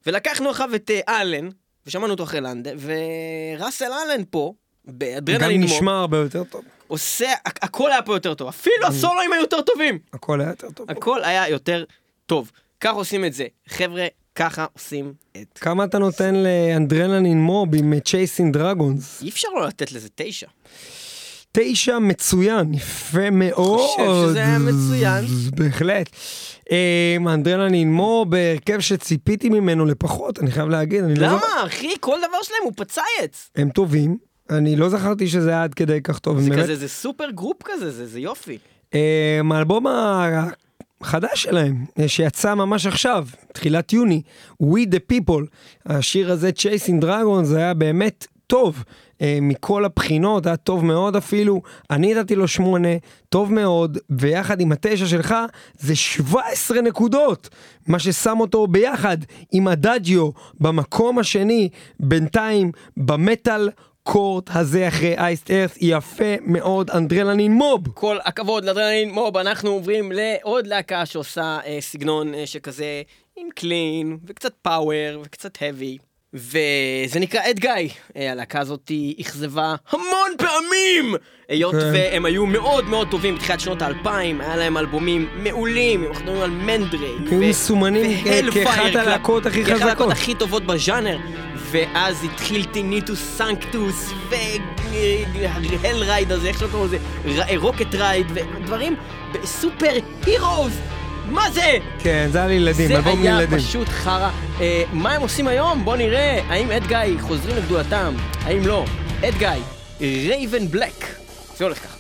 Speaker 3: ולקחנו אחריו את אה, אלן, ושמענו אותו אחרי לנדה, וראסל אלן פה,
Speaker 2: גם
Speaker 3: באדרנלין מוב,
Speaker 2: נשמע הרבה יותר טוב.
Speaker 3: עושה, הכ- הכל היה פה יותר טוב, אפילו
Speaker 2: Mm.
Speaker 3: הסולואים היו יותר טובים,
Speaker 2: הכל היה יותר טוב.
Speaker 3: הכל היה יותר טוב. ככה עושים את זה. חבר'ה, ככה עושים את...
Speaker 2: כמה אתה נותן לאנדרנלין מוב עם צ'ייסינג דרגונס?
Speaker 3: אי אפשר לא לתת לזה תשע.
Speaker 2: תשע מצוין, יפה מאוד.
Speaker 3: חושב שזה היה מצוין.
Speaker 2: בהחלט. אה, Adrenaline Mob בהרכב שציפיתי ממנו לפחות, אני חייב להגיד. אני לא
Speaker 3: למה, אחי? כל דבר שלהם הוא פצייץ.
Speaker 2: הם טובים. אני לא זכרתי שזה היה עד כדי כך טוב.
Speaker 3: זה
Speaker 2: באמת-
Speaker 3: כזה, זה super group כזה, זה זה יופי.
Speaker 2: אה, האלבום החדש שלהם, שיצא ממש עכשיו, תחילת יוני, We the People, השיר הזה, Chasing Dragons, זה היה באמת טוב. אה, מכל הבחינות, היה טוב מאוד אפילו, אני נתתי לו שמונה, טוב מאוד, ויחד עם התשע שלך, זה 17 נקודות, מה ששם אותו ביחד עם הדאג'יו במקום השני, בינתיים במטאל קורט הזה אחרי אייסט ארס, יפה מאוד, אנדרלנין מוב.
Speaker 3: כל הכבוד לאדרנלין מוב, אנחנו עוברים לעוד להקה שעושה אה, סגנון אה, שכזה עם קלין, וקצת פאוור, וקצת heavy. וזה נקרא Edguy. אה, הלהקה הזאת אכזבה המון פעמים! היות
Speaker 2: כן.
Speaker 3: והם היו מאוד מאוד טובים בתחילת שנות האלפיים, היה להם אלבומים מעולים, אנחנו מדברים על Mandrake.
Speaker 2: היו מסומנים
Speaker 3: ו
Speaker 2: Hellfire
Speaker 3: כאחת
Speaker 2: הלהקות הכי
Speaker 3: כאחת הלהקות
Speaker 2: חזקות.
Speaker 3: הכי טובות בז'אנר. ואז התחיל Tinnitus Sanctus, ו hell ride הזה, איך שקוראים לזה, Rocket Ride, ודברים Superheroes! מה זה?
Speaker 2: כן, זה היה לילדים,
Speaker 3: זה
Speaker 2: אלבום
Speaker 3: היה
Speaker 2: לילדים.
Speaker 3: פשוט חרא. אה, מה הם עושים היום? בוא נראה. האם אד גיא חוזרים לגדולתם? האם לא? אד גיא, רייבן בלק. זה הולך ככה.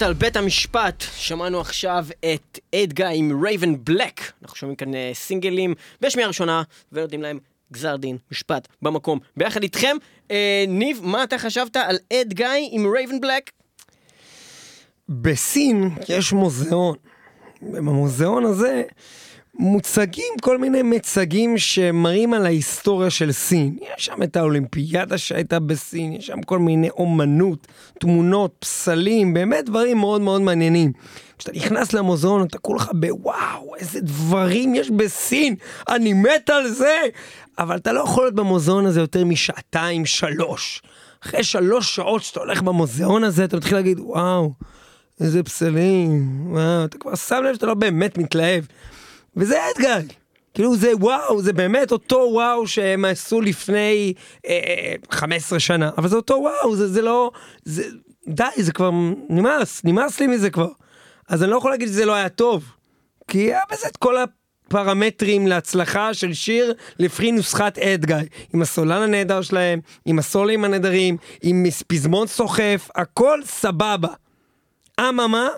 Speaker 3: מטאל מטאל, בית המשפט, שמענו עכשיו את Edguy עם Ravenblack. אנחנו שומעים כאן אה, סינגלים בשמיעה ראשונה, ונותנים להם גזר דין, משפט, במקום. ביחד איתכם, אה, ניב, מה אתה חשבת על Edguy עם Ravenblack?
Speaker 2: בסין יש מוזיאון. במוזיאון הזה מוצגים כל מיני מצגים שמראים על ההיסטוריה של סין. יש שם את האולימפיאדה שהייתה בסין, יש שם כל מיני אומנות, תמונות, פסלים, באמת דברים מאוד מאוד מעניינים. כשאתה נכנס למוזיאון אתה כולך בוואו, איזה דברים יש בסין, אני מת על זה! אבל אתה לא יכול להיות במוזיאון הזה יותר משעתיים, שלוש. אחרי שלוש שעות שאתה הולך במוזיאון הזה, אתה מתחיל להגיד, וואו, איזה פסלים, וואו, אתה כבר שם לב שאתה לא באמת מתלהב. וזה אתגר. כאילו זה וואו, זה באמת אותו וואו שהם עשו לפני אה, 15 שנה, אבל זה אותו וואו, זה, זה לא, זה, די, זה כבר נמאס, נמאס לי מזה כבר. אז אני לא יכול להגיד שזה לא היה טוב, כי היה בזה את כל הפרמטרים להצלחה של שיר לפי נוסחת Edguy, עם הסולן הנהדר שלהם, עם הסולים הנהדרים, עם פזמון סוחף, הכל סבבה. אממה,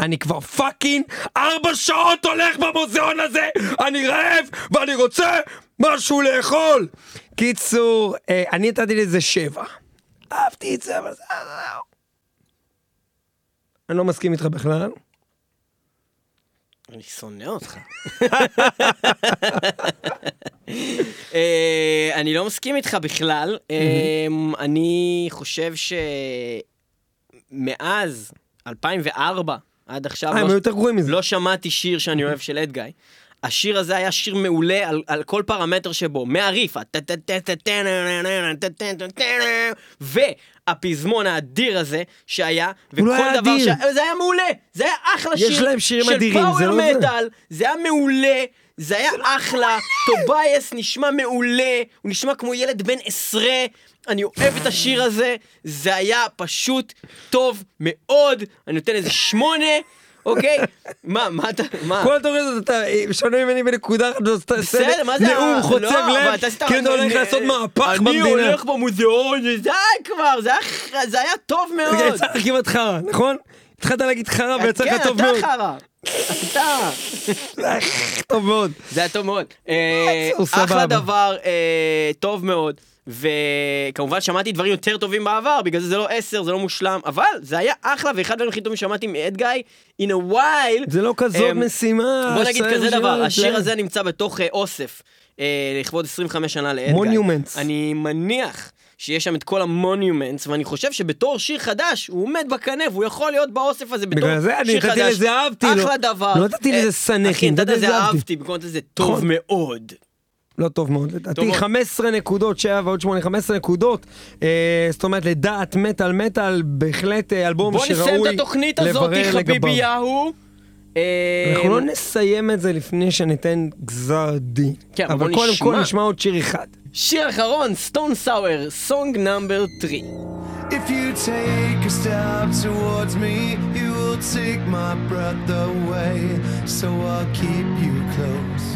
Speaker 2: אני כבר fucking ארבע שעות הולך במוזיאון הזה, אני רעב ואני רוצה משהו לאכול. קיצור, אה, אני נתתי לזה שבע. אהבתי את זה, אבל זה... אני לא מסכים איתך בכלל.
Speaker 3: אני שונא אותך. (laughs) אה, אני לא מסכים איתך בכלל. אה, אני חושב שמאז 2004 עד עכשיו
Speaker 2: אה, הם
Speaker 3: לא-
Speaker 2: היו יותר גרועים מזה.
Speaker 3: לא שמעתי שיר שאני אוהב של Edguy. השיר הזה היה שיר מעולה על, על כל פרמטר שבו, מהריף, והפזמון האדיר הזה שהיה,
Speaker 2: לא
Speaker 3: וכל דבר. ש... זה היה מעולה, זה היה אחלה שיר.
Speaker 2: להם שירים
Speaker 3: של
Speaker 2: אדירים, זה
Speaker 3: power
Speaker 2: לא זה.
Speaker 3: מטאל, זה היה מעולה, זה היה אחלה, Tobias נשמע מעולה, הוא נשמע כמו ילד בן עשרה, אני אוהב את השיר הזה, זה היה פשוט טוב מאוד, אני נותן איזה שמונה, אוקיי? מה, מה אתה, מה?
Speaker 2: כל התוכנית הזאת אתה אה, שונה ממני בנקודה אחת, אז אתה עושה
Speaker 3: בסדר, מה זה?
Speaker 2: נאום חוצב
Speaker 3: לא,
Speaker 2: לב,
Speaker 3: אתה עשית-
Speaker 2: כאילו אתה הולך
Speaker 3: אני-
Speaker 2: לעשות מהפך
Speaker 3: אני
Speaker 2: במדינה.
Speaker 3: הולך במוזיאון, די כבר, זה היה- זה היה טוב מאוד.
Speaker 2: יצא לך כמעט חרא, נכון? התחלת להגיד חרא ויצא לך טוב מאוד.
Speaker 3: כן, אתה חרא. אתה.
Speaker 2: טוב מאוד.
Speaker 3: זה היה טוב מאוד. אה. אחלה דבר, אה, טוב מאוד. וכמובן שמעתי דברים יותר טובים בעבר, בגלל זה זה לא עשר, זה לא מושלם, אבל זה היה אחלה, ואחד הדברים הכי טובים שמעתי מאד גיא, in a while.
Speaker 2: זה לא כזאת
Speaker 3: אמ,
Speaker 2: משימה.
Speaker 3: בוא נגיד כזה דבר. השיר הזה נמצא בתוך אה, אוסף, לכבוד 25 שנה גיא.
Speaker 2: Monuments.
Speaker 3: אני מניח שיש שם את כל המוניומנטס, ואני חושב שבתור שיר חדש, הוא עומד בקנה, והוא יכול להיות באוסף הזה בתור
Speaker 2: בגלל זה אני
Speaker 3: שיר
Speaker 2: נתתי
Speaker 3: חדש.
Speaker 2: לזה אהבתי, לא-
Speaker 3: אחלה דבר.
Speaker 2: לא נתתי
Speaker 3: אה,
Speaker 2: לזה
Speaker 3: אחי, נתת
Speaker 2: נתתי לזה אהבתי.
Speaker 3: במקום לזה טוב
Speaker 2: נכון.
Speaker 3: מאוד.
Speaker 2: לא טוב מאוד, לדעתי
Speaker 3: מאוד.
Speaker 2: 15 נקודות, 7 ועוד 8, 15 נקודות. אה, זאת אומרת, לדעת מטאל מטאל, בהחלט אה, אלבום
Speaker 3: בוא
Speaker 2: שראוי
Speaker 3: נסיים את התוכנית הזאת,
Speaker 2: לברר
Speaker 3: חביבי
Speaker 2: לגביו.
Speaker 3: יהו. אה,
Speaker 2: אנחנו לא נסיים את זה לפני שניתן גזר דין.
Speaker 3: כן, אבל בוא
Speaker 2: קודם. כל נשמע עוד שיר אחד.
Speaker 3: שיר אחרון, סטון סאואר, סונג נאמבר 3.
Speaker 5: If you take a step towards me, you will take my breath away. So I'll keep you close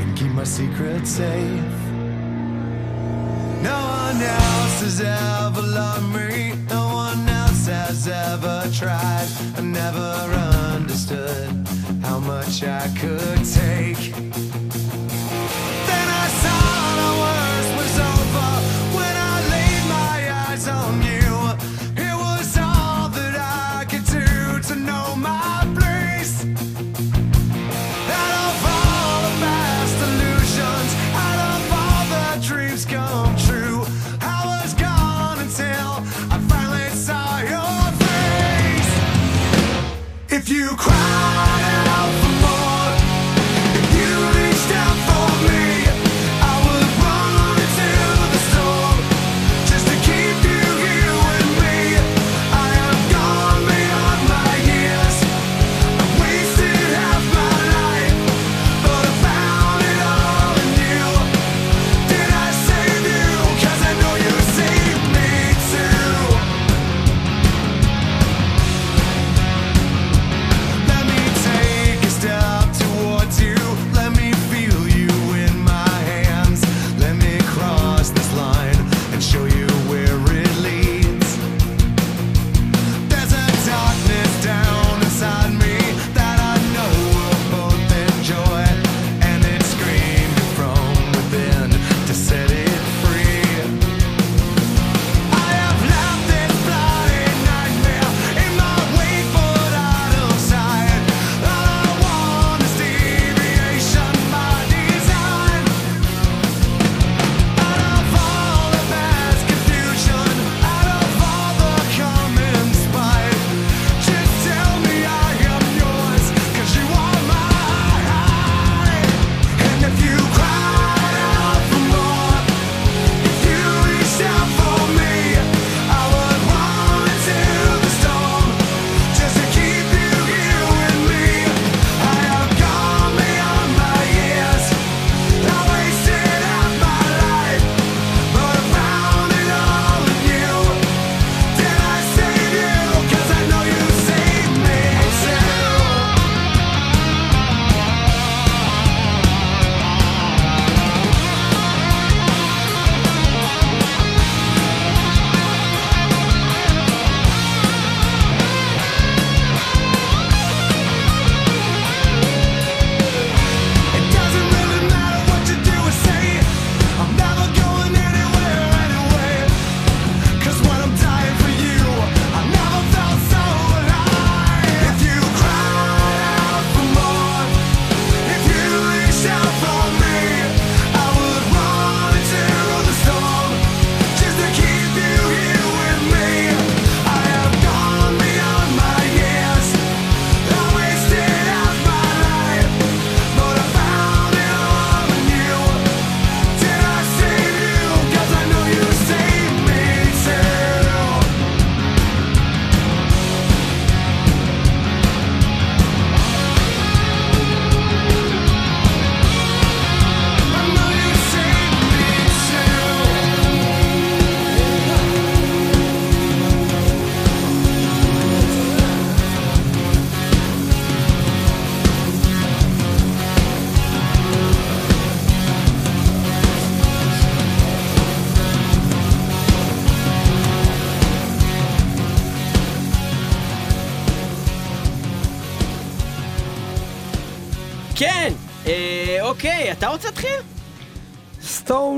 Speaker 5: and keep my secrets safe. No one else has ever loved me, no one else has ever tried. I never understood how much I could take.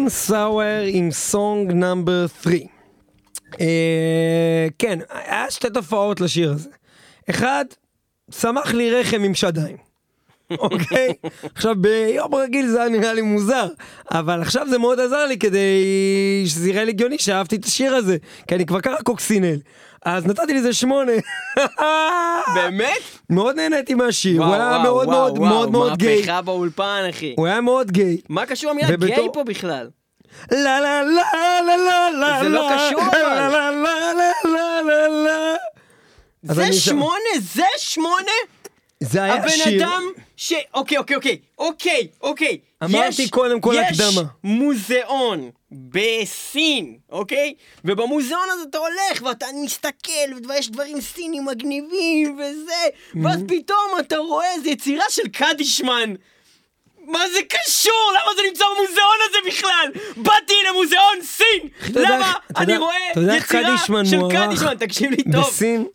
Speaker 2: סאואר עם סונג נאמבר 3. אה, כן, היה שתי תופעות לשיר הזה. אחד, שמח לי רחם עם שדיים. (laughs) אוקיי? עכשיו ביום רגיל זה היה נראה לי מוזר, אבל עכשיו זה מאוד עזר לי כדי שזה יראה לי הגיוני שאהבתי את השיר הזה, כי אני כבר ככה קוקסינל. אז נתתי לזה שמונה. (laughs)
Speaker 3: באמת?
Speaker 2: מאוד נהניתי מהשיר, הוא היה מאוד מאוד מאוד מאוד גיי.
Speaker 3: מהפכה באולפן, אחי.
Speaker 2: הוא היה מאוד גיי.
Speaker 3: מה קשור המילה גיי פה בכלל?
Speaker 2: לה לה לה לה לה לה
Speaker 3: זה לא
Speaker 2: לה,
Speaker 3: קשור,
Speaker 2: לה,
Speaker 3: אבל.
Speaker 2: לה לה לה לה לה לה.
Speaker 3: זה שמונה? זה שמונה?
Speaker 2: זה היה
Speaker 3: הבן
Speaker 2: שיר.
Speaker 3: אדם ש... אוקיי, אוקיי, אוקיי, אוקיי, אוקיי.
Speaker 2: אמרתי
Speaker 3: יש-
Speaker 2: קודם כל
Speaker 3: יש
Speaker 2: הקדמה.
Speaker 3: מוזיאון בסין, אוקיי? ובמוזיאון הזה אתה הולך ואתה מסתכל ויש דברים סינים מגניבים וזה, ואז פתאום אתה רואה איזה יצירה של קדישמן. מה זה קשור? למה זה נמצא במוזיאון הזה בכלל? באתי למוזיאון סין! למה אני רואה יצירה של קדישמן? תקשיב לי טוב.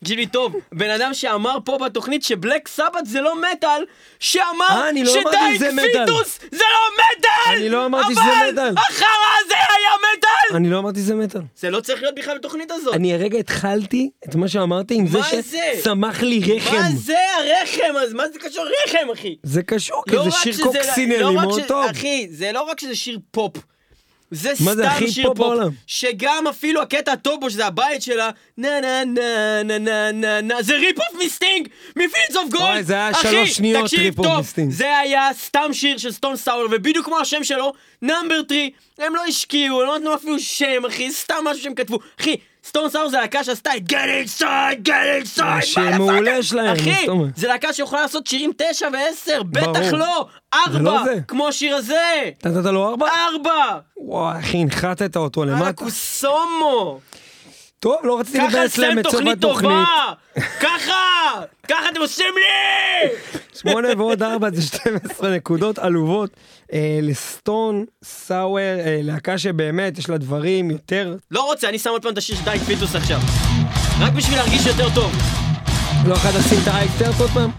Speaker 3: תקשיב לי טוב. בן אדם שאמר פה בתוכנית שבלק סבת זה לא מטאל, שאמר
Speaker 2: אה, לא
Speaker 3: שדייק
Speaker 2: שזה.
Speaker 3: פיטוס זה לא מטאל!
Speaker 2: אני לא אמרתי שזה מטאל.
Speaker 3: אבל החרא הזה היה מטאל!
Speaker 2: אני לא אמרתי זה מטאל.
Speaker 3: זה לא צריך להיות בכלל בתוכנית הזאת.
Speaker 2: אני הרגע התחלתי את מה שאמרתי עם זה? ששמח לי רחם.
Speaker 3: מה זה הרחם? אז מה זה קשור רחם, אחי?
Speaker 2: זה קשור, כי
Speaker 3: לא
Speaker 2: זה שיר
Speaker 3: שזה- לא
Speaker 2: מאוד
Speaker 3: ש-
Speaker 2: טוב.
Speaker 3: אחי, זה לא רק שזה שיר פופ. זה
Speaker 2: זה
Speaker 3: סתם
Speaker 2: הכי
Speaker 3: שיר
Speaker 2: פופ
Speaker 3: פופ? שגם אפילו הקטע הטוב בו, שזה הבית שלה, נה נה נה נה נה נה נה, זה rip-off מ Sting, מ Fields of Gold,
Speaker 2: וואי, זה היה שלוש שניות rip-off מ Sting.
Speaker 3: זה היה סתם שיר של Stone Sour, ובדיוק כמו השם שלו, Number 3, הם לא השקיעו, הם לא נתנו אפילו שם, אחי, סתם משהו שהם כתבו. אחי, סטון סאואר זה להקה שעשתה את get inside, get inside,
Speaker 2: שיר. מעולה שלהם,
Speaker 3: אחי? זה להקה שיכולה לעשות שירים 9 ו-10, בטח. לא,
Speaker 2: זה לא
Speaker 3: 4,
Speaker 2: זה.
Speaker 3: כמו השיר הזה,
Speaker 2: אתה נתת לו ארבע?
Speaker 3: 4,
Speaker 2: וואי, אחי, הנחתת אותו למטה.
Speaker 3: הקוסומו.
Speaker 2: טוב, לא רציתי
Speaker 3: ככה
Speaker 2: לבאס להם
Speaker 3: לסיים
Speaker 2: את סוף
Speaker 3: תוכנית
Speaker 2: התוכנית.
Speaker 3: טובה! ככה! ככה אתם עושים לי!
Speaker 2: שמונה ועוד ארבע זה 12 נקודות עלובות אה, לסטון סאואר, אה, להקה שבאמת יש לה דברים יותר...
Speaker 3: לא רוצה, אני שם עוד פעם את השיר של Dying Fetus עכשיו. רק בשביל להרגיש יותר טוב.
Speaker 2: לא יכולת לשים את ה Iced Earth עוד פעם?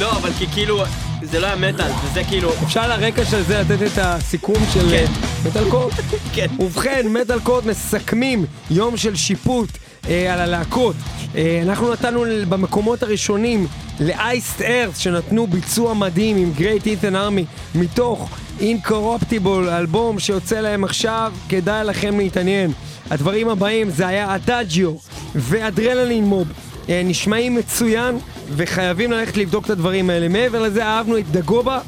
Speaker 3: לא, אבל כי כאילו, זה לא היה מטאל, וזה כאילו...
Speaker 2: אפשר על הרקע של זה לתת את הסיכום של
Speaker 3: כן.
Speaker 2: אה, Metal Court? (laughs)
Speaker 3: כן.
Speaker 2: ובכן, Metal Court מסכמים יום של שיפוט על הלהקות. אה, אנחנו נתנו במקומות הראשונים ל Iced Earth שנתנו ביצוע מדהים עם Great Heathen Army מתוך Incorruptible, אלבום שיוצא להם עכשיו, כדאי לכם להתעניין. הדברים הבאים זה היה Adagio ו Adrenaline Mob. אה, נשמעים מצוין וחייבים ללכת לבדוק את הדברים האלה. מעבר לזה אהבנו את Dagoba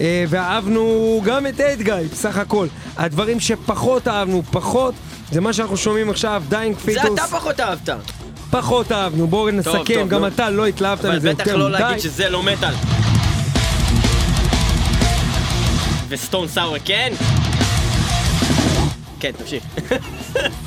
Speaker 2: אה, ואהבנו גם את Edguy, בסך הכל. הדברים שפחות אהבנו, פחות, זה מה שאנחנו שומעים עכשיו, Dying
Speaker 3: זה
Speaker 2: Fetus,
Speaker 3: אתה פחות אהבת.
Speaker 2: פחות אהבנו. בואו נסכם,
Speaker 3: טוב,
Speaker 2: גם
Speaker 3: נו.
Speaker 2: אתה לא התלהבת
Speaker 3: אבל
Speaker 2: מזה
Speaker 3: בטח
Speaker 2: יותר
Speaker 3: לא להגיד
Speaker 2: מדי.
Speaker 3: שזה לא מטאל. וסטון סאואר כן? כן, תמשיך.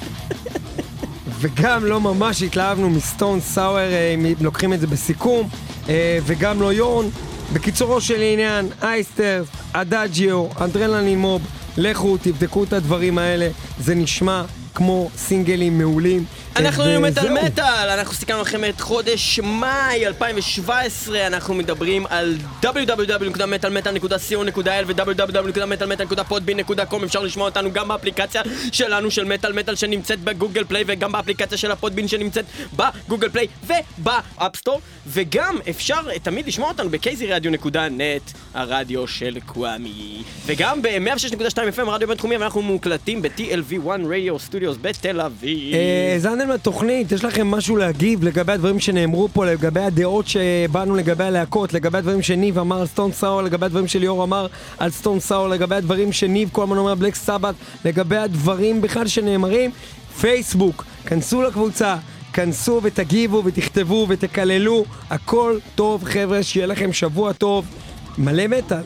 Speaker 3: (laughs)
Speaker 2: וגם לא ממש התלהבנו מסטון סאואר, אה, אם לוקחים את זה בסיכום, אה, וגם לא יורן. בקיצורו של עניין, אייסטר, אדאג'יו, אנדרנלין מוב, לכו תבדקו את הדברים האלה, זה נשמע כמו סינגלים מעולים. אה,
Speaker 3: אנחנו היום מטאל. מטאל, אנחנו סיכמנו לכם את חודש מאי 2017, אנחנו מדברים על www.metalmetal.co.il ו- www.metalmetal.podbean.com אפשר לשמוע אותנו גם באפליקציה שלנו של מטאל מטאל שנמצאת ב Google Play וגם באפליקציה של ה Podbean שנמצאת ב Google Play וב App Store וגם אפשר תמיד לשמוע אותנו ב-kzradio.net הרדיו של קוואמי וגם ב-106.2 FM הרדיו בינתחומי ואנחנו מוקלטים ב-TLV1 Radio Studios בתל אביב
Speaker 2: אה, האזנתם לתוכנית, יש לכם משהו להגיב לגבי הדברים שנאמרו פה, לגבי הדעות שבאנו לגבי הלהקות, לגבי הדברים שניב אמר על סטון סאור, לגבי הדברים שליאור אמר על סטון סאור, לגבי הדברים שניב כל הזמן אומר בלק סבת, לגבי הדברים בכלל שנאמרים, פייסבוק, כנסו לקבוצה. כנסו ותגיבו ותכתבו ותקללו, הכל טוב חבר'ה, שיהיה לכם שבוע טוב, מלא מטאל.